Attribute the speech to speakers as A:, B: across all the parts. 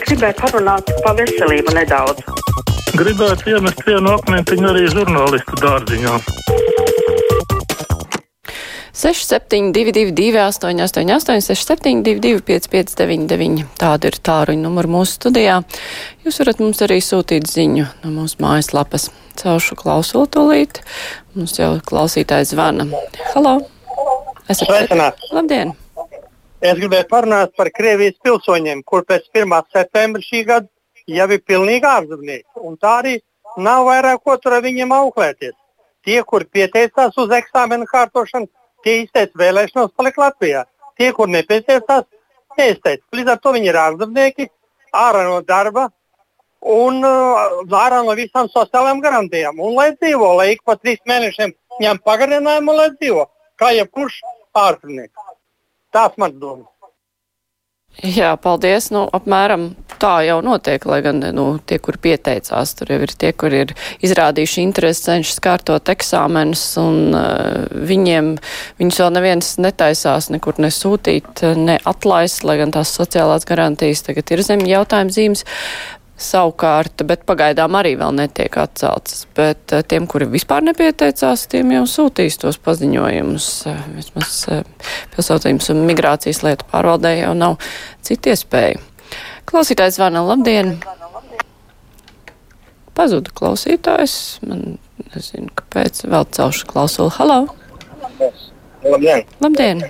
A: Gribēju parunāt par veselību nedaudz.
B: Gribētu iemest vienu akmentiņu arī žurnālistu dārziņā.
C: 6722, 888, 672, 559, tāda ir tāruņa numura mūsu studijā. Jūs varat mums arī sūtīt ziņu no mūsu mājaslapas. Celšu klausulu tūlīt. Mums jau klausītājs zvana. Halo!
D: Esat Sveicināt!
C: Labdien!
D: Es gribēju parunāt par Krievijas pilsoņiem, kur pēc 1. septembra šī gada jau ir pilnīgi ārzemnieki. Tā arī nav vairāk ko tur ar viņiem auklēties. Tie, kur pieteicās uz eksāmenu kārtošanu, tie izteica vēlēšanos palikt Latvijā. Tie, kur nepieteicās, neizteica. Līdz ar to viņi ir ārzemnieki, ārā no darba un uh, ārā no visām sociālajām garantijām. Un lai dzīvo, lai ik pa trīs mēnešiem ņem pagarinājumu, lai dzīvo kā jebkurš ārzemnieks. Tās man domas.
C: Jā, paldies. Nu, apmēram tā jau notiek, lai gan nu, tie, kur pieteicās, tur jau ir tie, kur ir izrādījuši interesi, cenšas kārtot eksāmenus, un uh, viņiem, viņus vēl neviens netaisās nekur nesūtīt, ne atlaist, lai gan tās sociālās garantijas tagad ir zem jautājuma zīmes savukārt, bet pagaidām arī vēl netiek atceltas. Bet eh, tiem, kuri vispār nepieteicās, tiem jau sūtīs tos paziņojumus. Eh, vismaz eh, pilsotības un migrācijas lietu pārvaldē jau nav citu iespēju. Klausītājs zvana, labdien! Pazuda klausītājs. Man nezinu, kāpēc vēl celšu klausulu. Halo!
E: Labdien!
C: Labdien!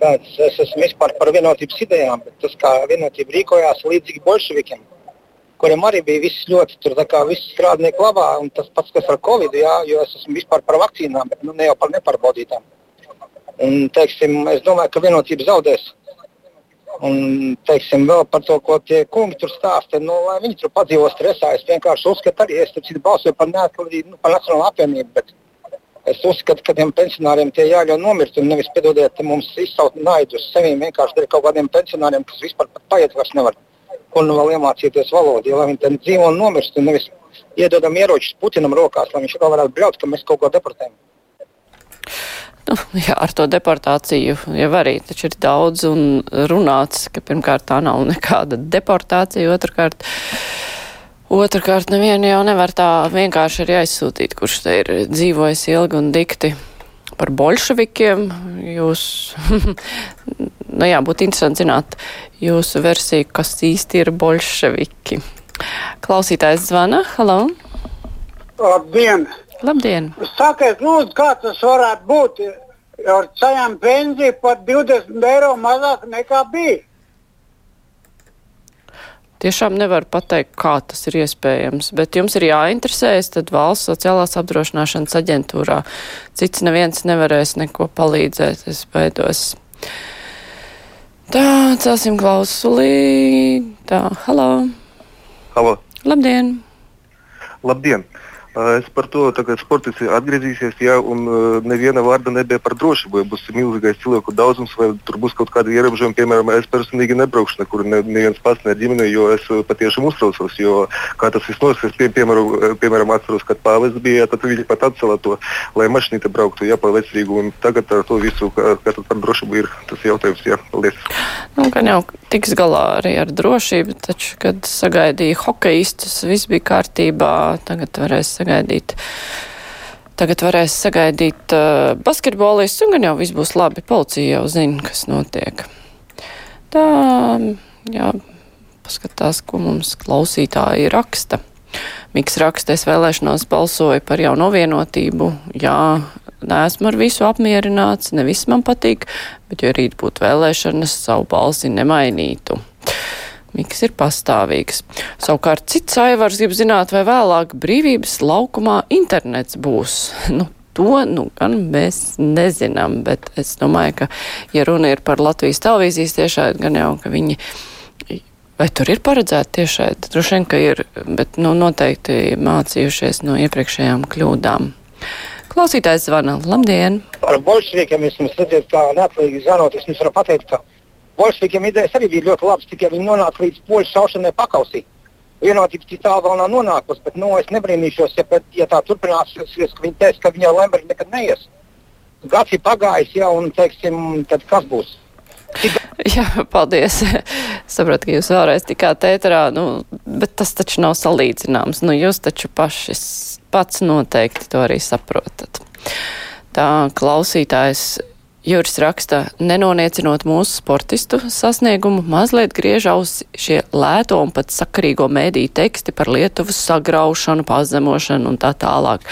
E: Tāds, es esmu vispār par vienotības idejām, bet tas, kā vienotība rīkojās līdzīgi bolševikiem, kuriem arī bija viss ļoti tur, kā viss strādnieku labā, un tas pats, kas ar Covid, jā, jo es esmu vispār par vakcīnām, bet nu, ne jau par nepārbaudītām. Un, teiksim, es domāju, ka vienotība zaudēs. Un, teiksim, vēl par to, ko tie kungi tur stāsta, nu, lai viņi tur padzīvo stresā. Es vienkārši uzskatu, arī es citu balsoju par, neatklību, nu, par Nacionālo apvienību, bet es uzskatu, ka tiem pensionāriem tie jāļauj nomirt un nevis piedodiet mums izsaut naidu uz sevi vienkārši dēļ kaut kādiem pensionāriem, kas vispār pat paiet vairs nevar un vēl iemācīties valodu. Ja, lai viņi tam dzīvo un nomirst, un nevis iedodam ieročus Putinam rokās, lai viņš vēl varētu bļaut, ka mēs kaut ko deportējam.
C: Nu, jā, ar to deportāciju jau arī taču ir daudz un runāts, ka pirmkārt tā nav nekāda deportācija, otrkārt. Otrakārt, nevienu jau nevar tā vienkārši arī aizsūtīt, kurš te ir dzīvojis ilgi un dikti par bolševikiem. Jūs, nu jā, būtu interesanti zināt jūsu versiju, kas īsti ir bolševiki. Klausītājs zvana. Halo!
F: Labdien!
C: Labdien!
F: Sakiet, lūdzu, kā tas varētu būt? Ar ceļām pensiju par 20 eiro mazāk nekā bija.
C: Tiešām nevar pateikt, kā tas ir iespējams, bet jums ir jāinteresējas, tad valsts sociālās apdrošināšanas aģentūrā. Cits neviens nevarēs neko palīdzēt, es baidos. Tā, celsim klausulī. Tā, halo.
G: Halo.
C: Labdien.
G: Labdien. Es par to tagad sportisti atgriezīsies, ja un neviena vārda nebija par drošību. Ja būs milzīgais cilvēku daudzums, vai tur būs kaut kādi ierobežojumi, piemēram, es personīgi nebraukšu nekur, ne, neviens pats, ne ģimene, jo es patiešām uztraucos. Jo kā tas viss notiks, es pie, piemēram, piemēram atceros, kad pāvis bija, tad viņi pat atcēla to, lai mašīnīte brauktu, ja pa vecrīgu. Un tagad ar to visu, kā, kā par drošību ir tas jautājums, jā, paldies.
C: Nu, gan jau tiks galā arī ar drošību, taču, kad sagaidīja hokeistus, viss bija kārtībā, tagad varēs sagaidīt sagaidīt. Tagad varēs sagaidīt uh, basketbolistu, un gan jau viss būs labi. Policija jau zina, kas notiek. Tā, jā, paskatās, ko mums klausītāji raksta. Miks raksta, es vēlēšanos balsoju par jauno vienotību. Jā, neesmu ar visu apmierināts, ne viss man patīk, bet ja rīt būtu vēlēšanas, savu balsi nemainītu. Miks ir pastāvīgs. Savukārt cits aivars grib zināt, vai vēlāk brīvības laukumā internets būs. Nu, to nu, gan mēs nezinām, bet es domāju, ka, ja runa ir par Latvijas televīzijas tiešādi, gan jau, ka viņi. Vai tur ir paredzēta tiešādi? Droši vien, ka ir, bet nu, noteikti mācījušies no iepriekšējām kļūdām. Klausītājs zvana. Labdien!
E: Par bolševikiem es jums redzēju, kā neatkarīgi zvanot, es jums varu pateikt, ka bolševikiem idejas arī bija ļoti labas, tikai viņi nonāca līdz poļu šaušanai pakausī. Vienotība tālu vēl nav nonākusi, bet nu, es nebrīnīšos, ja, pēc, ja tā turpināsies, ka viņi teiks, ka viņi jau Lembergi nekad neies. Gads ir pagājis jau, un teiksim, tad kas būs?
C: Jā, paldies. Saprotu, ka jūs vēlreiz tikāt ēterā, nu, bet tas taču nav salīdzināms. Nu, jūs taču paši pats noteikti to arī saprotat. Tā klausītājs Juris raksta, nenoniecinot mūsu sportistu sasniegumu, mazliet griež aus šie lēto un pat sakarīgo mēdīju teksti par Lietuvas sagraušanu, pazemošanu un tā tālāk.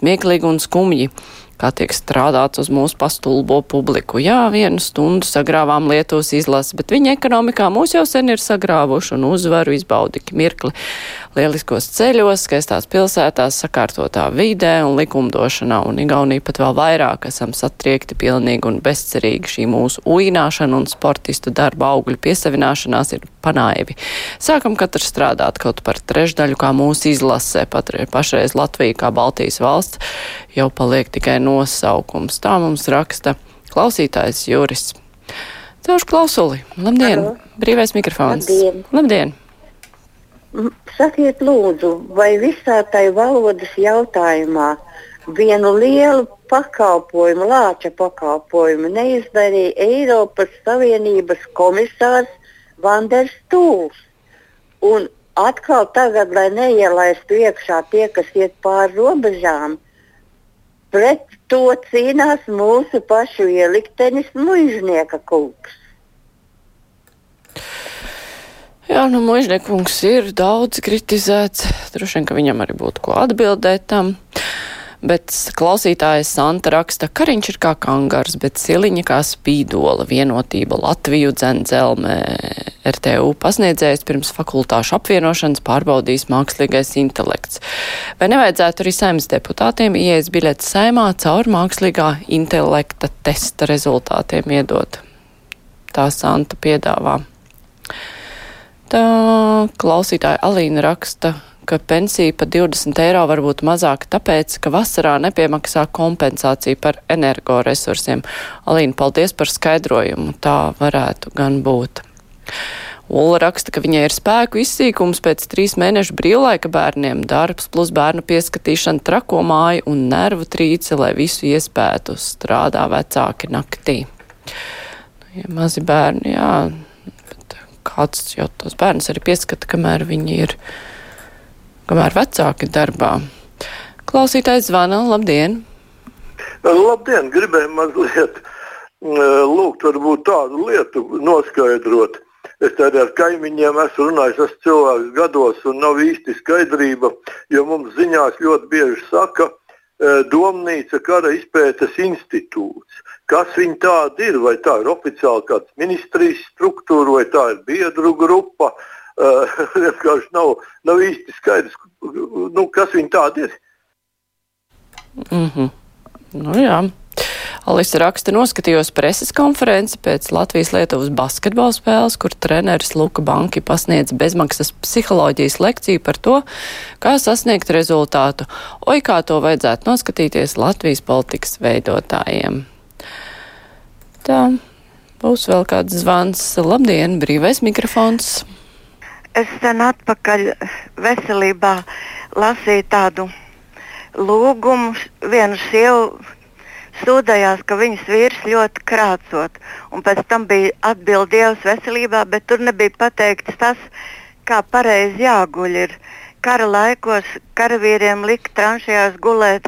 C: Smieklīgi un skumji kā tiek strādāts uz mūsu pastulbo publiku. Jā, vienu stundu sagrāvām Lietuvas izlasi, bet viņa ekonomikā mūs jau sen ir sagrāvuši un uzvaru izbaudi mirkli lieliskos ceļos, skaistās pilsētās, sakārtotā vidē un likumdošanā, un Igaunija pat vēl vairāk esam satriekti pilnīgi un bezcerīgi šī mūsu uināšana un sportistu darba augļu piesavināšanās ir panaivi. Sākam katrs strādāt kaut par trešdaļu, kā mūsu izlasē, pat pašreiz Latvija kā Baltijas valsts jau paliek tikai nosaukums. Tā mums raksta klausītājs Juris. Celšu klausuli. Labdien! Halo. Brīvais mikrofons.
H: Labdien!
C: Labdien.
H: Sakiet, lūdzu, vai visā tai valodas jautājumā vienu lielu pakalpojumu, lāča pakalpojumu neizdarīja Eiropas Savienības komisārs Vanders Tūls? Un atkal tagad, lai neielaistu iekšā tie, kas iet pāri robežām, pret to cīnās mūsu pašu ieliktenis muiznieka kungs.
C: Jā, nu, Mūžniekungs ir daudz kritizēts. Droši vien, ka viņam arī būtu ko atbildēt tam. Bet klausītājs Santa raksta, ka kariņš ir kā kangars, bet siliņa kā spīdola vienotība Latviju dzendzelmē. RTU pasniedzējs pirms fakultāšu apvienošanas pārbaudīs mākslīgais intelekts. Vai nevajadzētu arī saimnes deputātiem ieejas biļetes saimā caur mākslīgā intelekta testa rezultātiem iedot? Tā Santa piedāvā. Tā klausītāja Alīna raksta, ka pensija par 20 eiro var būt mazāka tāpēc, ka vasarā nepiemaksā kompensāciju par energoresursiem. Alīna, paldies par skaidrojumu. Tā varētu gan būt. Ula raksta, ka viņai ir spēku izsīkums pēc trīs mēnešu brīvlaika bērniem, darbs plus bērnu pieskatīšana trako māju un nervu trīce, lai visu iespētu strādā vecāki naktī. Ja mazi bērni, jā, kāds jau tos bērnus arī pieskata, kamēr viņi ir, kamēr vecāki darbā. Klausītājs zvana, labdien!
I: Labdien, gribēju mazliet lūgt, varbūt tādu lietu noskaidrot. Es arī ar kaimiņiem esmu runājis, esmu cilvēks gados un nav īsti skaidrība, jo mums ziņās ļoti bieži saka, Domnīca kara izpētes institūts. Kas viņi tādi ir? Vai tā ir oficiāli kāds ministrijas struktūra, vai tā ir biedru grupa? Uh, vienkārši nav, nav īsti skaidrs, nu, kas viņi tādi ir.
C: Mm -hmm. nu, jā. Alisa raksta, noskatījos preses konferenci pēc Latvijas-Lietuvas basketbola spēles, kur treneris Luka Banki pasniedz bezmaksas psiholoģijas lekciju par to, kā sasniegt rezultātu. Oi, kā to vajadzētu noskatīties Latvijas politikas veidotājiem. Tā būs vēl kāds zvans. Labdien, brīvais mikrofons.
J: Es sen atpakaļ veselībā lasīju tādu lūgumu. Viena sieva sūdzējās, ka viņas vīrs ļoti krācot, un pēc tam bija atbildējis veselībā, bet tur nebija pateikts tas, kā pareizi jāguļ. Ir. Kara laikos karavīriem lika tranšajās gulēt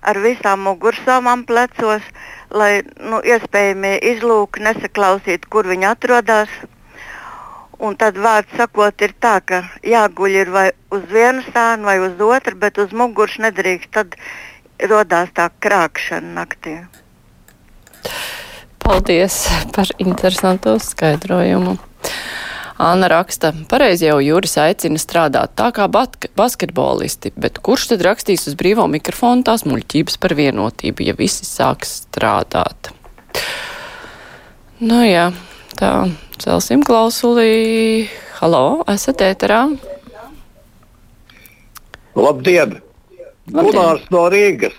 J: ar visām mugursomām plecos, lai nu, iespējamie izlūki nesaklausītu, kur viņi atrodas. Un tad vārds sakot, ir tā, ka jāguļ ir vai uz vienu stānu vai uz otru, bet uz muguras nedrīkst. Tad radās tā krāpšana naktī.
C: Paldies par interesantu skaidrojumu. Anna raksta, pareizi jau Juris aicina strādāt tā kā basketbolisti, bet kurš tad rakstīs uz brīvo mikrofonu tās muļķības par vienotību, ja visi sāks strādāt? Nu jā, tā, celsim klausulī. Halo, esat ēterā?
K: Labdien! Gunārs no Rīgas.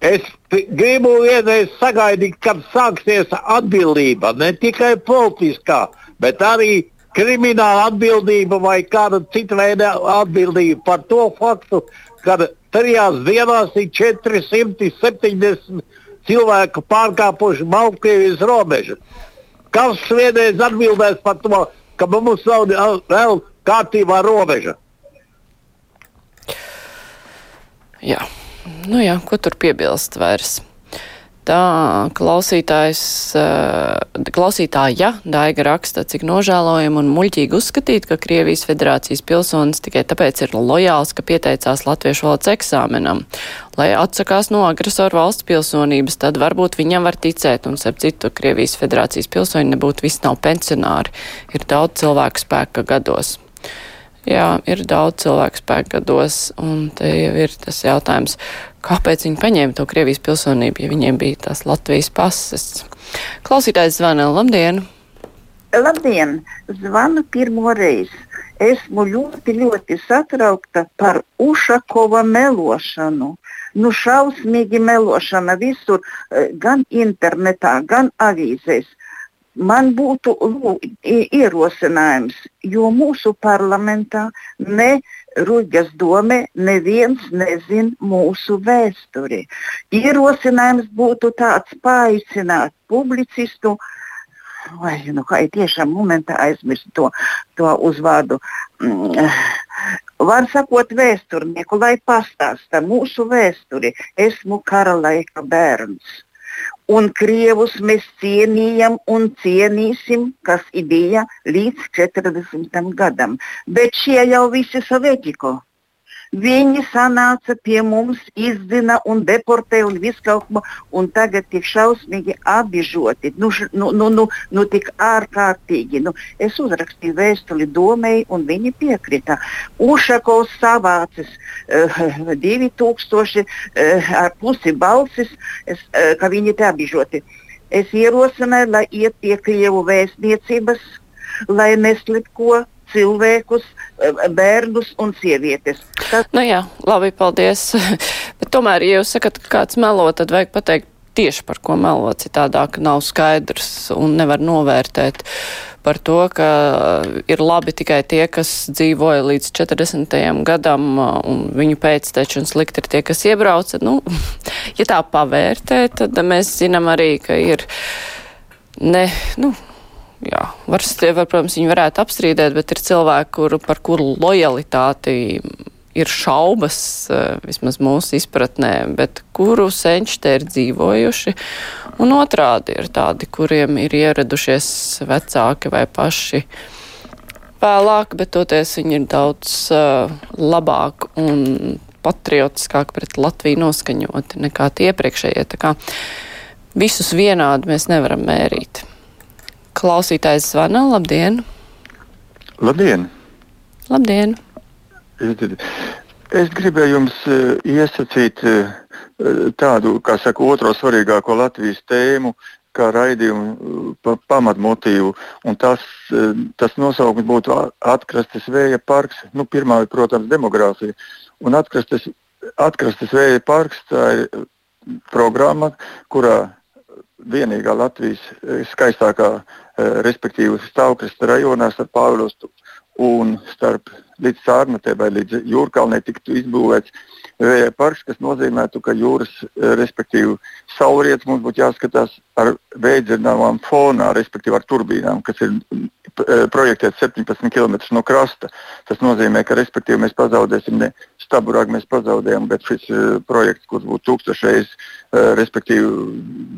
K: Es gribu vienreiz sagaidīt, kad sāksies atbildība ne tikai politiskā, bet arī krimināla atbildība vai kāda cita veida atbildība par to faktu, ka trijās dienās ir 470 cilvēku pārkāpuši Baltkrievijas robežu. Kas vienreiz atbildēs par to, ka mums nav vēl kārtībā robeža?
C: Jā, nu jā, ko tur piebilst vairs? Tā klausītājs, eh, klausītāja Daiga raksta, cik nožēlojami un muļķīgi uzskatīt, ka Krievijas federācijas pilsonis tikai tāpēc ir lojāls, ka pieteicās latviešu valodas eksāmenam. Lai atsakās no agresoru valsts pilsonības, tad varbūt viņam var ticēt, un, starp citu, Krievijas federācijas pilsoņi nebūtu viss nav pensionāri. Ir daudz cilvēku spēka gados. Jā, ir daudz cilvēku spēku gados, un te jau ir tas jautājums, kāpēc viņi paņēma to Krievijas pilsonību, ja viņiem bija tās Latvijas pases. Klausītājs zvana, labdien!
L: Labdien! Zvanu pirmo reizi. Esmu ļoti, ļoti satraukta par Ušakova melošanu. Nu, šausmīgi melošana visur, eh, gan internetā, gan avīzēs. Man būtu ierosinājums, jo mūsu parlamentā ne Rūģas domē neviens nezina mūsu vēsturi. Ierosinājums būtu tāds paaicināt publicistu, vai nu, kā ir tiešām momentā aizmirst to, to uzvārdu. Mm. Var sakot, vēsturnieku, lai pastāsta mūsu vēsturi. Esmu kara laika bērns. Un krievus mēs cienījam un cienīsim, kas bija līdz 40. gadam. Bet šie jau visi sovietiko. Viņi sanāca pie mums, izzina un deportē un visu kaut ko, un tagad tik šausmīgi apbižoti, nu, nu, nu, nu, nu tik ārkārtīgi. Nu, es uzrakstīju vēstuli domēji, un viņi piekrita. Ušakovs savācis uh, 2000 uh, ar pusi balsis, es, uh, ka viņi te apbižoti. Es ierosināju, lai iet pie Krievu vēstniecības, lai neslipko cilvēkus, eh, bērnus un sievietes.
C: Tas... Nu jā, labi, paldies. Bet tomēr, ja jūs sakat, ka kāds melo, tad vajag pateikt tieši par ko melo, citādāk nav skaidrs un nevar novērtēt par to, ka ir labi tikai tie, kas dzīvoja līdz 40. gadam un viņu pēcteči un slikti ir tie, kas iebrauca. Nu, ja tā pavērtē, tad mēs zinām arī, ka ir ne, nu, jā, var, var, protams, viņi varētu apstrīdēt, bet ir cilvēki, kur, par kuru lojalitāti ir šaubas, eh, vismaz mūsu izpratnē, bet kuru senči te ir dzīvojuši, un otrādi ir tādi, kuriem ir ieradušies vecāki vai paši vēlāk, bet toties viņi ir daudz uh, labāk un patriotiskāk pret Latviju noskaņoti nekā tie iepriekšējie. Tā kā visus vienādi mēs nevaram mērīt. Klausītājs zvana. Labdien!
M: Labdien!
C: Labdien!
M: Es gribēju jums uh, iesacīt uh, tādu, kā saka, otro svarīgāko Latvijas tēmu, kā raidījumu pa, pamatmotīvu. Tas, tas nosaukums būtu atkrastes vēja parks. Nu, pirmā ir, protams, demogrāfija. Un atkrastes, atkrastes vēja parks tā ir programma, kurā vienīgā Latvijas eh, skaistākā, eh, respektīvi stāvkrasta rajonā starp Pāvilostu un starp līdz Sārnatē vai līdz Jūrkalnē tiktu izbūvēts vēja parks, kas nozīmētu, ka jūras, eh, respektīvi saulrietis mums būtu jāskatās ar veidzināmām fonā, respektīvi ar turbīnām, kas ir projektēts 17 km no krasta. Tas nozīmē, ka mēs pazaudēsim ne staburāk, mēs pazaudējam, bet šis projekts, kurš būtu tūkstošreiz Eh, respektīvi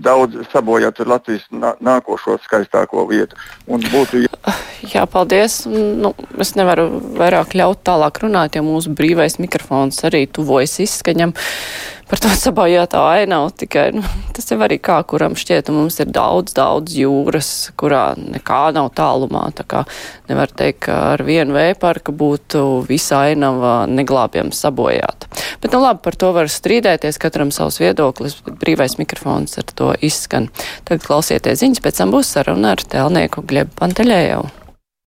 M: daudz sabojāt Latvijas nākošo skaistāko vietu. Būtu...
C: Jā, paldies. Nu, es nevaru vairāk ļaut tālāk runāt, ja mūsu brīvais mikrofons arī tuvojas izskaņam par to sabojātā ainavu. Tikai nu, tas jau arī kā kuram šķiet, un mums ir daudz, daudz jūras, kurā nekā nav tālumā. Tā kā nevar teikt, ka ar vienu vējparku būtu visa ainava neglābjams sabojāta. Bet nu labi, par to var strīdēties, katram savs viedoklis, bet brīvais mikrofons ar to izskan. Tagad klausieties ziņas, pēc tam būs saruna ar tēlnieku Glebu Panteļēju.